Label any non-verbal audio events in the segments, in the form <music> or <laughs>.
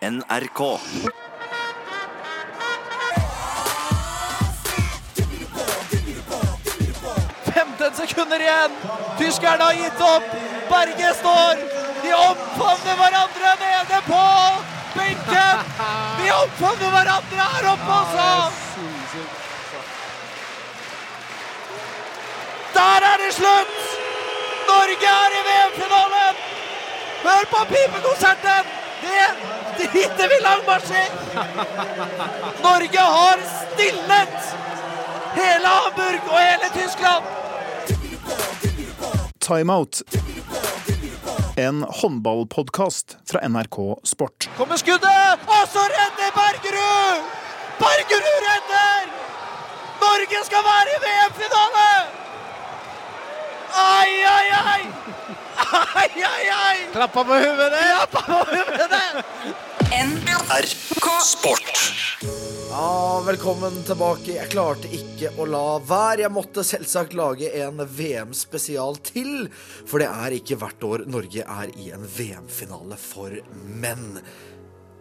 NRK. 15 sekunder igjen. Tyskerne har gitt opp. Berge står. De omfavner hverandre nede på benken. De omfavner hverandre her oppe også. Der er det slutt! Norge er i VM-finalen! Hør på pipekonserten! Det driter vi langmarsj i! Norge har stilnet hele Hamburg og hele Tyskland! Timeout. En håndballpodkast fra NRK Sport. Kommer skuddet, og så redder Bergerud! Bergerud redder! Norge skal være i VM-finale! Ai, ai, ai! Ai, ai, ai! Klappa på huet, det! Klappa på huet! NRK Sport. Ja, velkommen tilbake. Jeg klarte ikke å la være. Jeg måtte selvsagt lage en VM-spesial til. For det er ikke hvert år Norge er i en VM-finale for menn.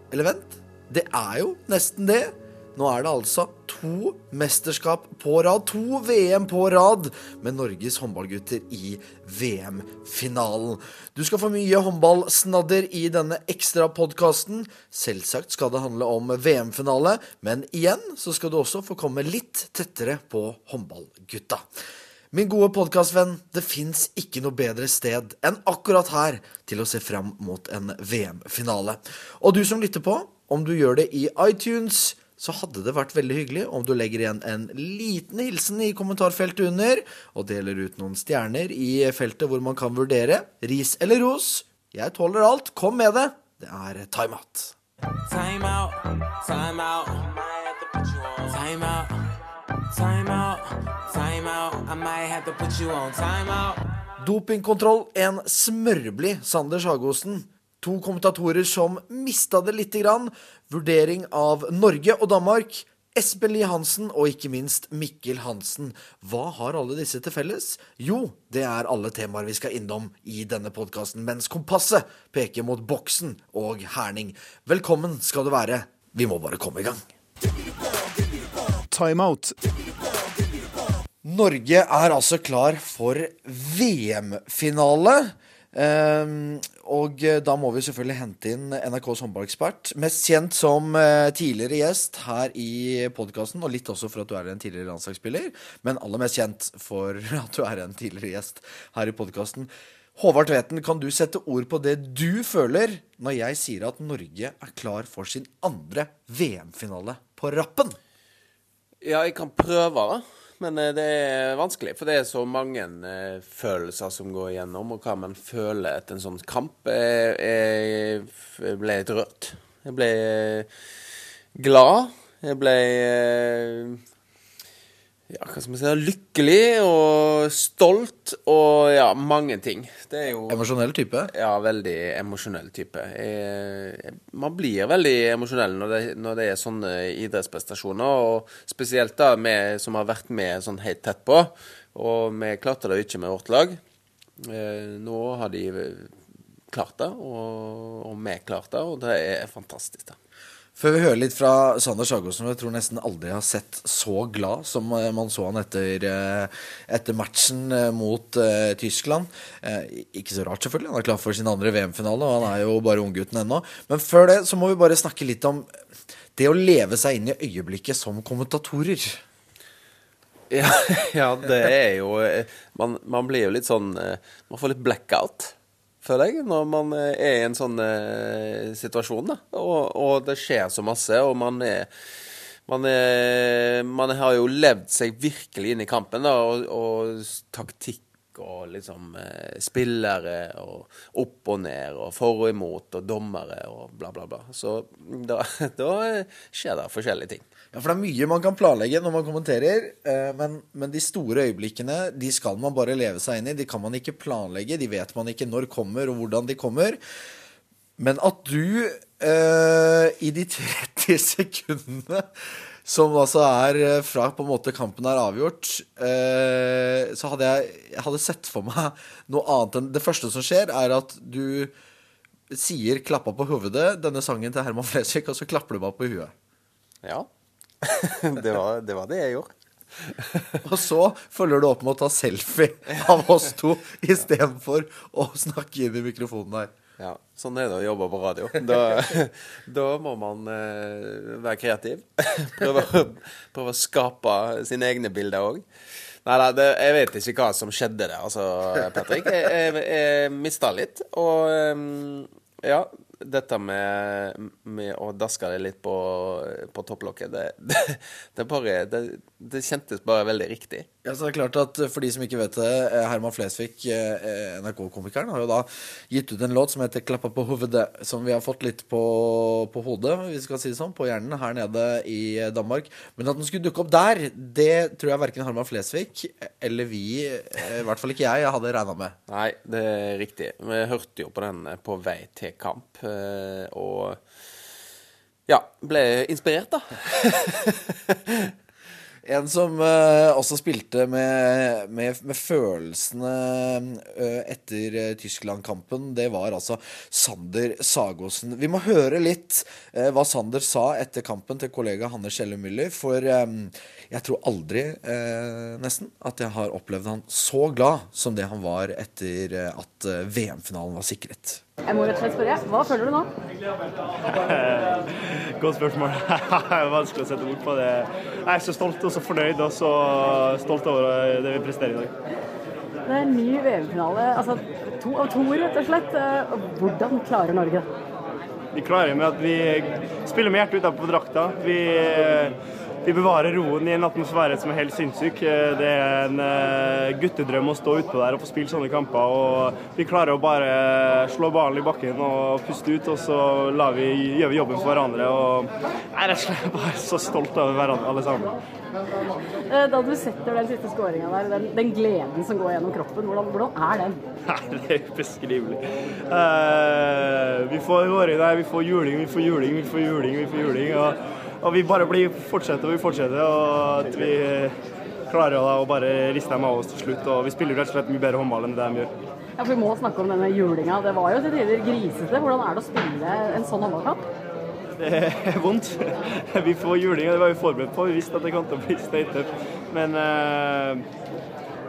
Eller vent, det er jo nesten det. Nå er det altså to mesterskap på rad, to VM på rad, med Norges håndballgutter i VM-finalen. Du skal få mye håndballsnadder i denne ekstra podkasten. Selvsagt skal det handle om VM-finale, men igjen så skal du også få komme litt tettere på håndballgutta. Min gode podkastvenn, det fins ikke noe bedre sted enn akkurat her til å se fram mot en VM-finale. Og du som lytter på, om du gjør det i iTunes, så hadde det vært veldig hyggelig om du legger igjen en liten hilsen i kommentarfeltet under, og deler ut noen stjerner i feltet hvor man kan vurdere ris eller ros. Jeg tåler alt. Kom med det. Det er timeout. Time out, time out. Time out, time out, time out. I might have to put you on time out. Dopingkontroll, en smørblid Sander Sagosen. To kommentatorer som mista det lite grann. Vurdering av Norge og Danmark. Espen Lie Hansen og ikke minst Mikkel Hansen. Hva har alle disse til felles? Jo, det er alle temaer vi skal innom i denne podkasten, mens kompasset peker mot boksen og herning. Velkommen skal du være. Vi må bare komme i gang. Timeout. Norge er altså klar for VM-finale. Ehm, og eh, da må vi selvfølgelig hente inn NRKs håndballekspert. Mest kjent som eh, tidligere gjest her i podkasten, og litt også for at du er en tidligere landslagsspiller. Men aller mest kjent for <laughs> at du er en tidligere gjest her i podkasten. Håvard Tveten, kan du sette ord på det du føler når jeg sier at Norge er klar for sin andre VM-finale på rappen? Ja, jeg kan prøve, da. Men eh, det er vanskelig, for det er så mange eh, følelser som går igjennom, og hva man føler etter en sånn kamp. Jeg, jeg, ble litt rørt. Jeg ble eh, glad. Jeg ble eh, ja, hva skal man si, lykkelig og stolt og ja, mange ting. Det er jo Emosjonell type? ja, veldig emosjonell type. Jeg, man blir veldig emosjonell når det, når det er sånne idrettsprestasjoner, og spesielt da vi som har vært med sånn helt tett på. Og vi klarte det jo ikke med vårt lag. Eh, nå har de klart det, og, og vi klarte det, og det er fantastisk. da. Før vi hører litt fra Sander Sagosen, jeg tror nesten aldri har sett så glad som eh, man så han etter, eh, etter matchen eh, mot uh, Tyskland. Eh, ikke så rart, selvfølgelig. Han er klar for sin andre VM-finale, og han er jo bare unggutten ennå. Men før det så må vi bare snakke litt om det å leve seg inn i øyeblikket som kommentatorer. Ja, <laughs> ja, det er jo man, man blir jo litt sånn Man får litt blackout, føler jeg, når man eh, er i en sånn eh, situasjon. da. Og, og det skjer så masse, og man er man, er, man har jo levd seg virkelig inn i kampen, da, og, og taktikk og liksom eh, spillere og opp og ned og for og imot og dommere og bla, bla, bla. Så da, <laughs> da skjer det forskjellige ting. Ja, for det er mye man kan planlegge når man kommenterer, eh, men, men de store øyeblikkene de skal man bare leve seg inn i. De kan man ikke planlegge, de vet man ikke når kommer og hvordan de kommer. Men at du eh, i de <laughs> 30 sekundene som altså er eh, fra på en måte kampen er avgjort, eh, så hadde jeg, jeg hadde sett for meg noe annet enn Det første som skjer, er at du sier 'klappa på hovedet', denne sangen til Herman Flesvig, og så klapper du meg på huet. Ja. <laughs> det, var, det var det jeg gjorde. Og så følger du opp med å ta selfie av oss to istedenfor å snakke inn i mikrofonen her. Ja, Sånn er det å jobbe på radio. Da, <laughs> da må man uh, være kreativ. <laughs> Prøve, prøve å skape sine egne bilder òg. Nei da, jeg vet ikke hva som skjedde der, altså, Patrick. Jeg, jeg, jeg mista litt. Og um, ja, dette med, med å daske det litt på, på topplokket, det, <laughs> det, det bare det, kjentes bare veldig riktig. Ja, så det er klart at For de som ikke vet det, eh, Herman Flesvig, eh, NRK-komikeren, har jo da gitt ut en låt som heter 'Klappa på hovedet', som vi har fått litt på, på hodet, vi skal si det sånn, på hjernen her nede i eh, Danmark. Men at den skulle dukke opp der, det tror jeg verken Herman Flesvig eller vi, eh, i hvert fall ikke jeg, hadde regna med. Nei, det er riktig. Vi hørte jo på den eh, på vei til kamp, eh, og ja, ble inspirert, da. <laughs> En som uh, også spilte med, med, med følelsene uh, etter eh, Tyskland-kampen, det var altså Sander Sagosen. Vi må høre litt hva Sander sa etter kampen til kollega Hanne Schelle Müller. For um, jeg tror aldri, nesten, at jeg har opplevd han så glad som det han var etter at VM-finalen var sikret. Jeg må rett og slett spørre, hva føler du nå? <laughs> Godt spørsmål. <laughs> Det er vanskelig å sette ord på det. Jeg er så stolt og så fornøyd og så stolt over det vi presterer i dag. Det er en ny VM-finale. Altså to av to, rett og slett. Hvordan klarer Norge det? Vi klarer med at vi spiller med hjertet utenpå drakta. Vi, vi bevarer roen i en atmosfære som er helt sinnssyk. Det er en eh, guttedrøm å stå utpå der og få spille sånne kamper. Og vi klarer å bare slå ballen i bakken og puste ut, og så vi, gjør vi jobben for hverandre. Og jeg er rett og slett <laughs> bare så stolt over hverandre alle sammen. Eh, Da du setter den siste skåringa der, den, den gleden som går gjennom kroppen, hvordan, hvordan er den? <laughs> Nei, det er ubeskrivelig. Uh, vi får juling, vi får juling, vi får juling, vi får juling, vi får juling. Og, og vi bare blir fortsetter og vi fortsetter, og at vi klarer å bare riste dem av oss til slutt. Og vi spiller rett og slett mye bedre håndball enn det de gjør. Ja, for Vi må snakke om denne julinga. Det var jo til tider grisete. Hvordan er det å spille en sånn håndballkamp? Det er vondt. Vi får juling, og det var vi forberedt på. Vi visste at det kom til å bli støytøft. Men eh,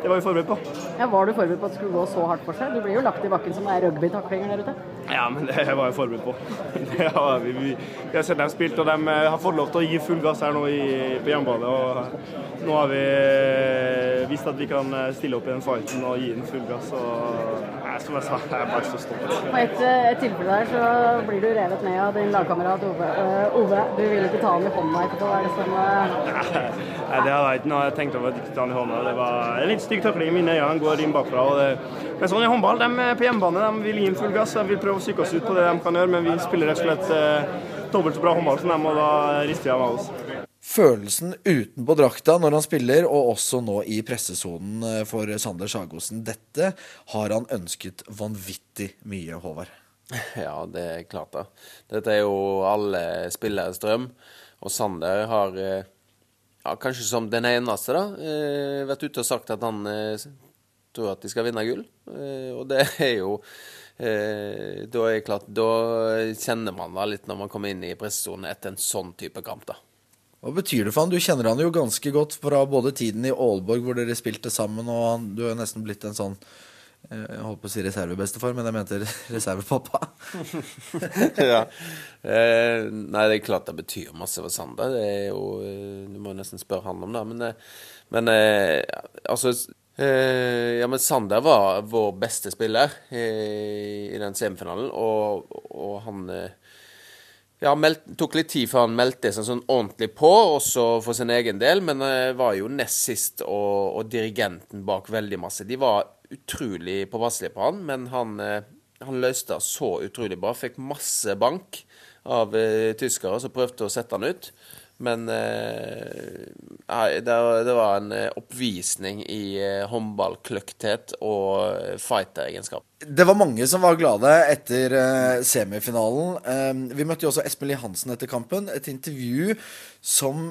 det var vi forberedt på. Ja, Var du forberedt på at det skulle gå så hardt for seg? Du blir jo lagt i bakken som det er rugbytaklinger der ute. Ja, men det var jeg forberedt på. <laughs> Har vi, vi, vi har sett dem spilt, og de eh, har fått lov til å gi full gass her nå i, på hjemmebane. Og nå har vi eh, vist at vi kan eh, stille opp i den fighten og gi den full gass. Og som jeg sa, jeg er bare så stolt. På et, eh, et tilfelle der så blir du revet med av din lagkamerat Ove. Uh, Ove, du vil ikke ta han i hånda etterpå. Er det sånn uh... <laughs> Nei, det har jeg ikke noe jeg tenkt over. ikke ta han i hånda. Det var en litt stygg takling i mine øyne. Han går inn bakfra. Og det, men sånn i håndball, de er på hjemmebane de vil gi inn full gass. De vil prøve å psyke oss ut på det de kan gjøre, men vi spiller rett og slett eh, dobbelt så bra håndball som dem, og da rister de av oss. Følelsen utenpå drakta når han spiller, og også nå i pressesonen eh, for Sander Sagosen. Dette har han ønsket vanvittig mye, Håvard. <laughs> Ja, det er klart da. Dette er jo alle spilleres drøm. Og Sander har, eh, ja, kanskje som den eneste, da, eh, vært ute og sagt at han eh, tror at de skal vinne gull. Eh, Og det <laughs> er jo eh, Da er klart, da kjenner man da litt når man kommer inn i pressesonen etter en sånn type kamp, da. Hva betyr det for han? Du kjenner han jo ganske godt fra både tiden i Aalborg, hvor dere spilte sammen, og han, du er nesten blitt en sånn jeg holdt på å si reservebestefar, men jeg mente reservepappa. <laughs> ja. Eh, nei, det er klart det betyr masse for Sander. Det er jo eh, Du må nesten spørre han om det. Men, eh, men eh, altså eh, Ja, men Sander var vår beste spiller i, i den semifinalen, og, og han eh, ja, meld, tok litt tid før han meldte seg sånn ordentlig på, også for sin egen del, men eh, var jo nest sist og, og dirigenten bak veldig masse. De var utrolig påpasselig på han, men han, eh, han løste det så utrolig bra. Fikk masse bank av eh, tyskere som prøvde å sette han ut. Men eh, nei, det, var en eh, oppvisning i eh, håndballkløkthet og fighteregenskap. Det var mange som var glade etter semifinalen. Eh, vi møtte jo også Espen Lie Hansen etter kampen. Et intervju som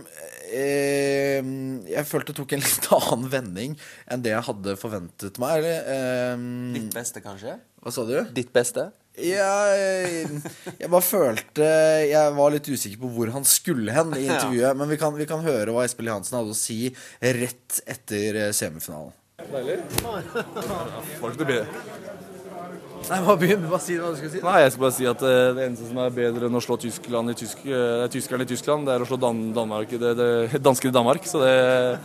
eh, jeg følte tok en <laughs> litt annen vending enn det jeg hadde forventet meg. Eller, eh, Ditt beste, kanskje? hva sa du? Ditt beste? Jeg, jeg bare følte Jeg var litt usikker på hvor han skulle hen i intervjuet. Men vi kan, vi kan høre hva Espelid Hansen hadde å si rett etter eh, semifinalen. Var ikke noe bedre. Nei, bare begynn, hva, si, hva du skulle si? Nei, jeg skal bare si at eh, det eneste som er bedre enn å slå Tyskland i tysk, eh, tyskerne i Tyskland, det er å slå Dan Danmark, det, det, danskene i Danmark. Så det,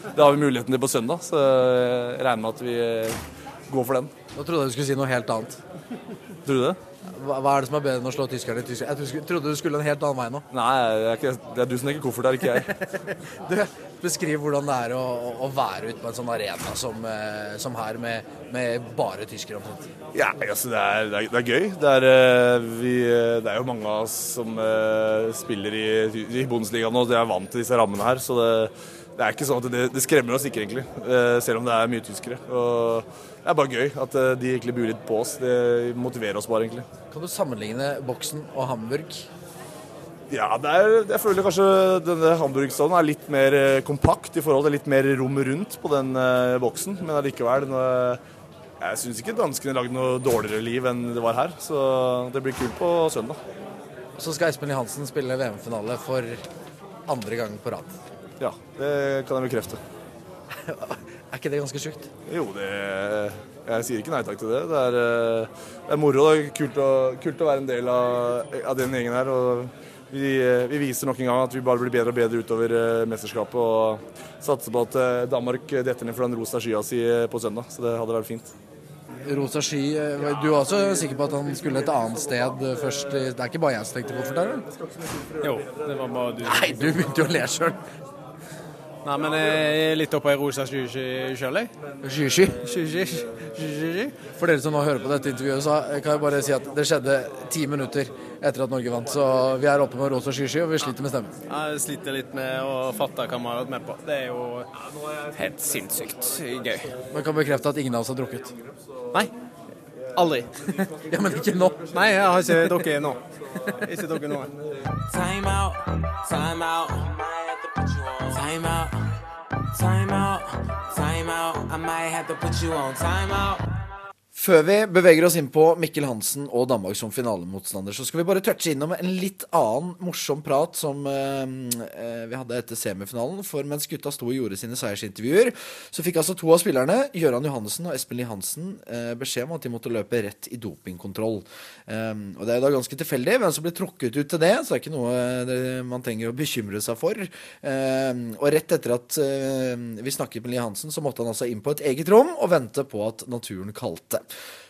det har vi muligheten til på søndag. Så jeg regner med at vi går for den. Nå trodde jeg du skulle si noe helt annet. Tror du det? Hva, hva er det som er bedre enn å slå tyskerne i Tyskland? Jeg trodde du skulle- trodde du skulle en helt annen vei nå. Nei, det er, ikke, det er du som legger koffert her, ikke jeg. <laughs> Du, beskriv hvordan det er å, å, å være ute på en sånn arena som, eh, som her, med, med bare tyskere omtrent. Ja, altså det er, det er, det er gøy. Det er, eh, vi, eh, det er jo mange av oss som eh, spiller i, i Bundesligaen nå, de er vant til disse rammene her. Så det, det er ikke sånn at det, det skremmer oss ikke, egentlig. eh, selv om det er mye tyskere. Og det er bare gøy at eh, de egentlig buer litt på oss. Det motiverer oss bare, egentlig. Kan du sammenligne boksen og Hamburg? Ja, det er, jeg føler kanskje denne Hamburg-stallen er litt mer eh, kompakt i forhold til litt mer rom rundt på den eh, boksen. Men allikevel Jeg syns ikke danskene lagde noe dårligere liv enn det var her. Så det blir kult på søndag. Så skal Espen Lie Hansen spille VM-finale for andre gang på rad. Ja, det kan jeg bekrefte. <laughs> Er ikke det ganske sjukt? Jo, det Jeg sier ikke nei takk til det. Det er, eh, det er moro. Det er kult å, kult å være en del av, av den gjengen her. og vi, eh, vi viser nok en gang at vi bare blir bedre og bedre utover eh, mesterskapet. Og satser på at Danmark detter ned for den rosa skya si på søndag. Så det hadde vært fint. Rosa sky Du var også sikker på at han skulle et annet sted først? Det er ikke bare jeg som tenkte på det? Jo, det var bare du. Nei, du begynte jo å le sjøl. Nei, men jeg er litt oppe i rosa sky sjøl, jeg. Sky-sky. Sky-sky. For dere som nå hører på dette intervjuet, så kan jeg bare si at det skjedde ti minutter etter at Norge vant. Så vi er oppe med rosa sky-sky, og vi sliter med stemmen. Jeg sliter litt med å fatte hva man har vært med på. Det er jo helt sinnssykt gøy. Men kan bekrefte at ingen av oss har drukket. Nei. Aldri. <laughs> Ja, men ikke nå. Nei, jeg har ikke drukket nå. Ikke drukket nå. Time out, time out. Time out, time out, time out. I might have to put you on time out. Før vi beveger oss inn på Mikkel Hansen og Danmark som finalemotstander, så skal vi bare touche innom en litt annen morsom prat som eh, eh, vi hadde etter semifinalen. For mens gutta sto og gjorde sine seiersintervjuer, så fikk altså to av spillerne, Gøran Johannessen og Espen Lie Hansen, eh, beskjed om at de måtte løpe rett i dopingkontroll. Eh, og det er jo da ganske tilfeldig hvem som blir trukket ut til det, så det er ikke noe eh, man trenger å bekymre seg for. Eh, og rett etter at vi snakket med Lie Hansen, så måtte han altså inn på et eget rom og vente på at naturen kalte.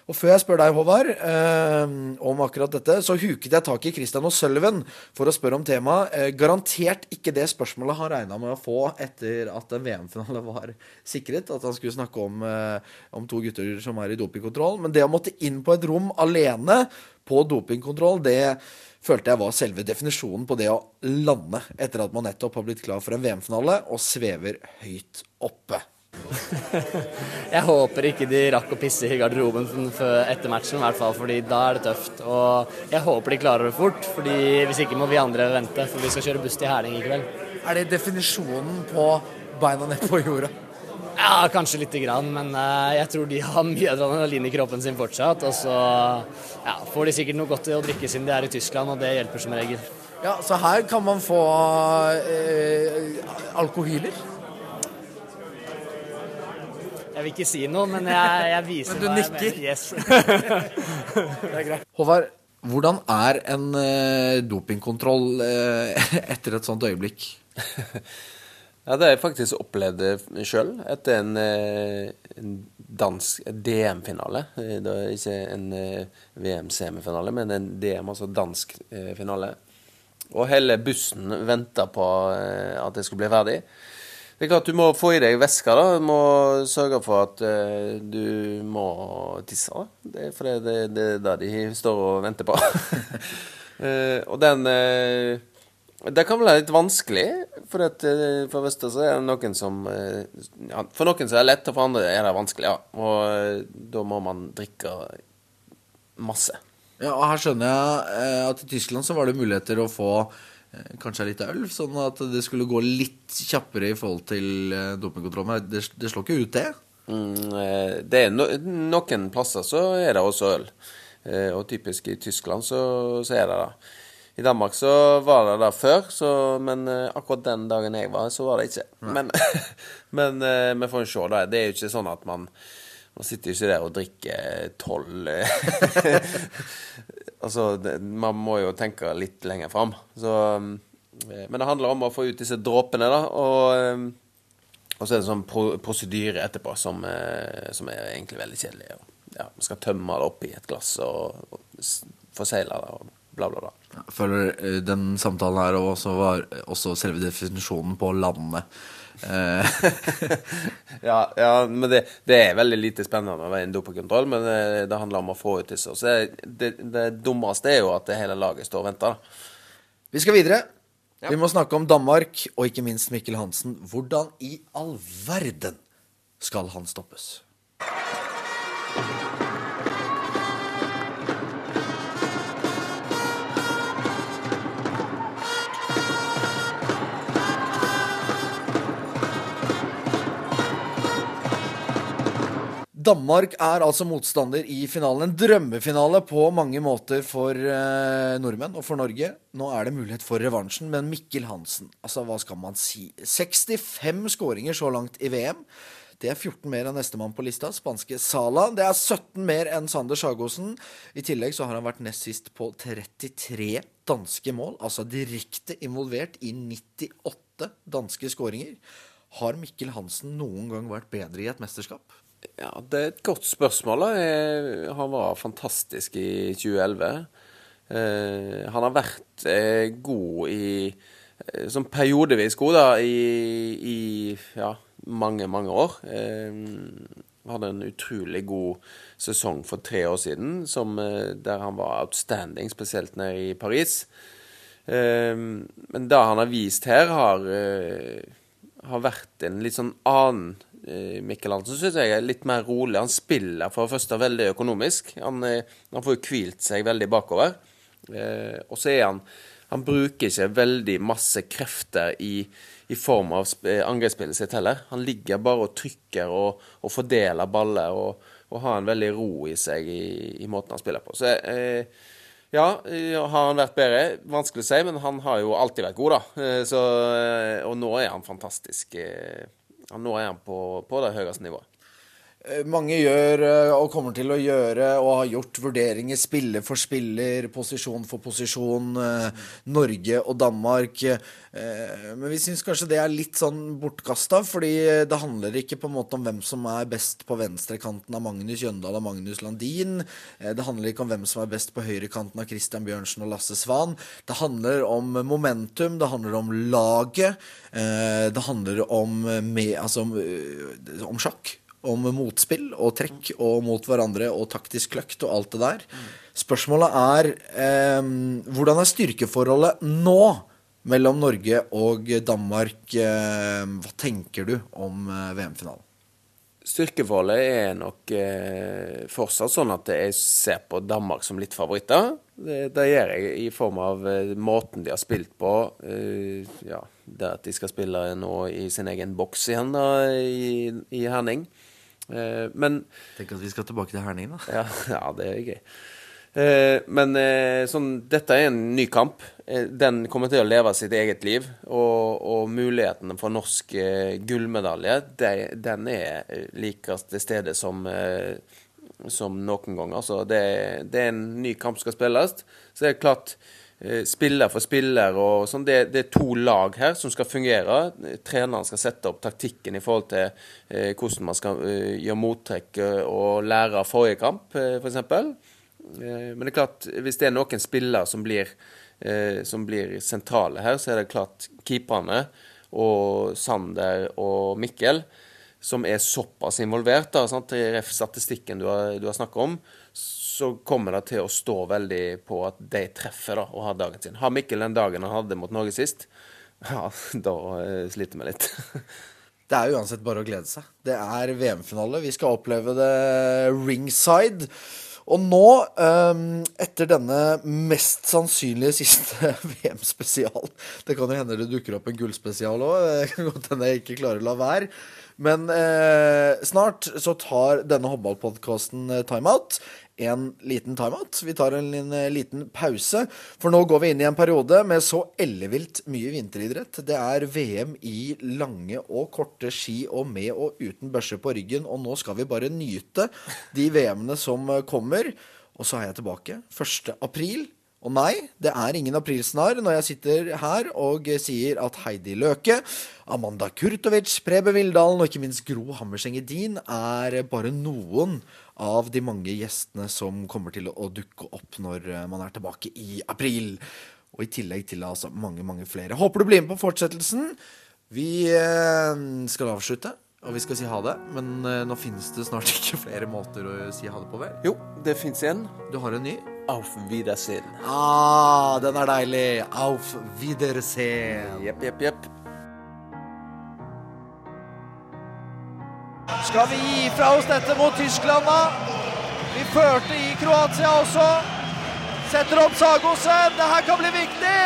Og før jeg spør deg, Håvard, eh, om akkurat dette, så huket jeg tak i Christian Sølven for å spørre om temaet. Eh, garantert ikke det spørsmålet han regna med å få etter at en VM-finale var sikret. At han skulle snakke om, eh, om to gutter som er i dopingkontroll. Men det å måtte inn på et rom alene på dopingkontroll, det følte jeg var selve definisjonen på det å lande etter at man nettopp har blitt klar for en VM-finale og svever høyt oppe. <laughs> Jeg håper ikke de rakk å pisse i garderoben etter matchen, i hvert fall, fordi da er det tøft. Og jeg håper de klarer det fort, fordi hvis ikke må vi andre vente, for vi skal kjøre buss til Herning i kveld. Er det definisjonen på beina ned på jorda? Ja, kanskje lite grann, men eh, jeg tror de har mye adrenalin i kroppen sin fortsatt. Og så ja, får de sikkert noe godt å drikke siden de er i Tyskland, og det hjelper som regel. Ja, så her kan man få eh, alkohyler. Jeg vil ikke si noe, men jeg, jeg viser Men du nikker. Yes. <laughs> Det er greit. Håvard, hvordan er en eh, dopingkontroll eh, <laughs> etter et sånt øyeblikk? <laughs> Ja, det har jeg faktisk opplevd sjøl etter en, eh, en dansk DM-finale. Eh, Det er ikke en eh, VM-semifinale, men en DM, altså dansk eh, finale. Og hele bussen venta på eh, at jeg skulle bli ferdig. Det er klart Du må få i deg væske. da. Du må sørge for at uh, du må tisse. da. Det er fordi det, det er det de står og venter på. uh, <laughs> og den uh, Det kan være litt vanskelig. For, at, for så er det noen som ja, For noen så er det lett, og for andre er det vanskelig. ja. Og da må man drikke masse. Ja, og Her skjønner jeg at i Tyskland så var det muligheter å få eh, kanskje litt øl, sånn at det skulle gå litt kjappere i forhold til dopingkontrollen. det, det slår ikke ut, det? Mm, eh, det er no, noen plasser så er det også øl. Eh, og typisk i Tyskland så, så er det det. I Danmark så var det det før, så, men eh, akkurat den dagen jeg var, så var det ikke. Men, <laughs> men eh, vi får jo se, da. Det er jo ikke sånn at man man sitter jo ikke der og drikker tolv eh, <laughs> Altså, det, man må jo tenke litt lenger fram. Så eh, Men det handler om å få ut disse dråpene, da. Og, eh, og så er det sånn pro prosedyre etterpå som, eh, som er egentlig veldig kjedelig. Ja, man skal tømme det oppi et glass og, og forsegle det og bla, bla, bla. Jeg føler eh, den samtalen her også var også selve definisjonen på landet. Eh, <laughs> Ja, ja men det, det er veldig lite spennende å være i en dopingkontroll, men det, det handler om å få ut disse. Så det, det dummeste er jo at det hele laget står og venter. da. Vi skal videre. Vi må snakke om Danmark, og ikke minst Mikkel Hansen. Hvordan i all verden skal han stoppes? Danmark er altså motstander i finalen. En drømmefinale på mange måter for eh, nordmenn og for Norge. Nå er det mulighet for revansjen, men Mikkel Hansen, altså hva skal man si? 65 skåringer så langt i VM. Det er 14 mer enn nestemann på lista, spanske Sala. Det er 17 mer enn Sander Sagosen. I tillegg så har han vært nest sist på 33 danske mål, altså direkte involvert i 98 danske skåringer. Har Mikkel Hansen noen gang vært bedre i et mesterskap? Ja, Det er et godt spørsmål. da. Han var fantastisk i 2011. Eh, han har vært eh, god i eh, Sånn periodevis god, da, i, i ja, mange, mange år. Eh, hadde en utrolig god sesong for tre år siden, som, eh, der han var outstanding, spesielt nede i Paris. Men det han har vist her, har, har vært en litt sånn annen Mikkel Hansen synes jeg er litt mer rolig. Han spiller for det første veldig økonomisk. Han, eh, han får jo hvilt seg veldig bakover. Eh, og så er han Han bruker ikke veldig masse krefter i, i form av sp- eh, angrepsspillet sitt heller. Han ligger bare og trykker og, og fordeler baller og, og har en veldig ro i seg i, i måten han spiller på. Så eh, ja, eh, har han vært bedre? Vanskelig å si, men han har jo alltid vært god, da. Eh, Så, eh, og nå er han fantastisk. Ja, Nå er han på, på det høyeste nivået. Eh, Mange gjør eh, og kommer til å gjøre og har gjort vurderinger spiller for spiller, posisjon for posisjon, eh, Norge og Danmark. Men vi syns kanskje det er litt sånn bortkasta, fordi det handler ikke på en måte om hvem som er best på venstrekanten av Magnus Jøndal og Magnus Landin. Det handler ikke om hvem som er best på høyrekanten av Christian Bjørnsen og Lasse Svan. Det handler om momentum, det handler om laget. Det handler om, med, altså, om sjakk om motspill og trekk og mot hverandre og taktisk kløkt og alt det der. Spørsmålet er eh, hvordan er styrkeforholdet nå mellom Norge og Danmark? Eh, hva tenker du om eh, VM-finalen? Styrkeforholdet er nok eh, fortsatt sånn at jeg ser på Danmark som litt favoritter. Det, det gjør jeg i form av eh, måten de har spilt på. Eh, ja, det at de skal spille nå i sin egen boks igjen da, i, i Herning. Eh, men Tenk at vi skal tilbake til Herning, da. Ja, <laughs> ja det er gøy. Eh, men eh, sånn, dette er en ny kamp. Den kommer til å leve sitt eget liv. Og, og mulighetene for norsk gullmedalje, de, den er likest like til stede som, som noen gang. Altså, det, det er en ny kamp som skal spilles. Så det er klart Spiller for spiller og sånn. Det, det er to lag her som skal fungere. Treneren skal sette opp taktikken i forhold til eh, hvordan man skal eh, gjøre mottrekk eh, og lære av forrige kamp, eh, f.eks. Eh, Men det er klart, hvis det er noen spillere som blir, eh, som blir sentrale her, så er det klart keeperne og Sander og Mikkel, som er såpass involvert, da, sant? ref statistikken du har, du har snakket om, så kommer det til å stå veldig på at de treffer da, og har dagen sin. Har Mikkel den dagen han hadde mot Norge sist, ja, <laughs> da eh, sliter vi litt. <laughs> Det er uansett bare å glede seg. Det er VM-finale. Vi skal oppleve det ringside. Og nå, ehm, etter denne mest sannsynlige siste <laughs> VM-spesial Det kan jo hende det dukker opp en gullspesial òg. Det kan godt hende jeg ikke klarer å la være. Men eh, snart så tar denne håndballpodkasten eh, timeout. En liten timeout. Vi tar en lin- liten pause, for nå går vi inn i en periode med så ellevilt mye vinteridrett. Det er VM i lange og korte ski og med og uten børse på ryggen, og nå skal vi bare nyte de VM-ene som kommer. Og så er jeg tilbake 1. april. Og nei, det er ingen aprilsnarr når jeg sitter her og sier at Heidi Løke, Amanda Kurtovic, Prebe Vildalen og ikke minst Gro Hammerseng Edin er bare noen av de mange gjestene som kommer til å dukke opp når man er tilbake i april. Og i tillegg til altså mange, mange flere. Håper du blir med på fortsettelsen. Vi eh, skal avslutte, og vi skal si ha det. Men eh, nå finnes det snart <laughs> ikke flere måter å si ha det på, vel? Jo, det fins en. Du har en ny? Auf Wiedersehen. Ah, den er deilig. Auf Wiedersehen. Jepp, jepp, jepp. Skal vi gi fra oss dette mot Tyskland, da? Vi førte i Kroatia også. Setter opp Sagosen. Det her kan bli viktig.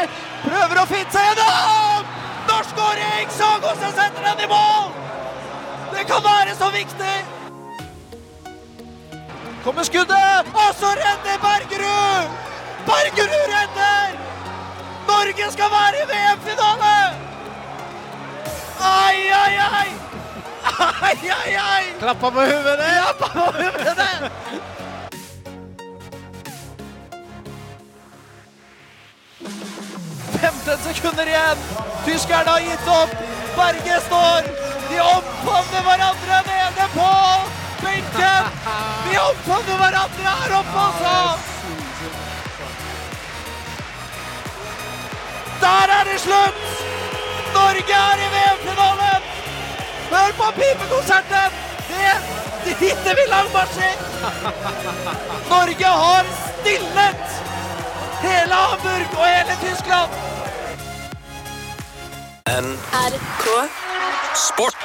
Prøver å finne seg gjennom! Norsk skåring! Sagosen setter den i mål! Det kan være så viktig! Kommer skuddet, og så redder Bergerud! Bergerud redder! Norge skal være i VM-finale! Ai, ai, ai! Ai, ai, ai! Klappa på huvudet! Klappa på huvudet! Femten sekunder igjen. Tyskerne har gitt opp. Berge står. De omfavner hverandre nede på benken. De omfavner hverandre her oppe også. Der er det slutt! Norge er i VM-finalen! Hør på pipekonserten! Det driter vi langmarsjer! Norge har stillet hele Hamburg og hele Tyskland! NRK Sport.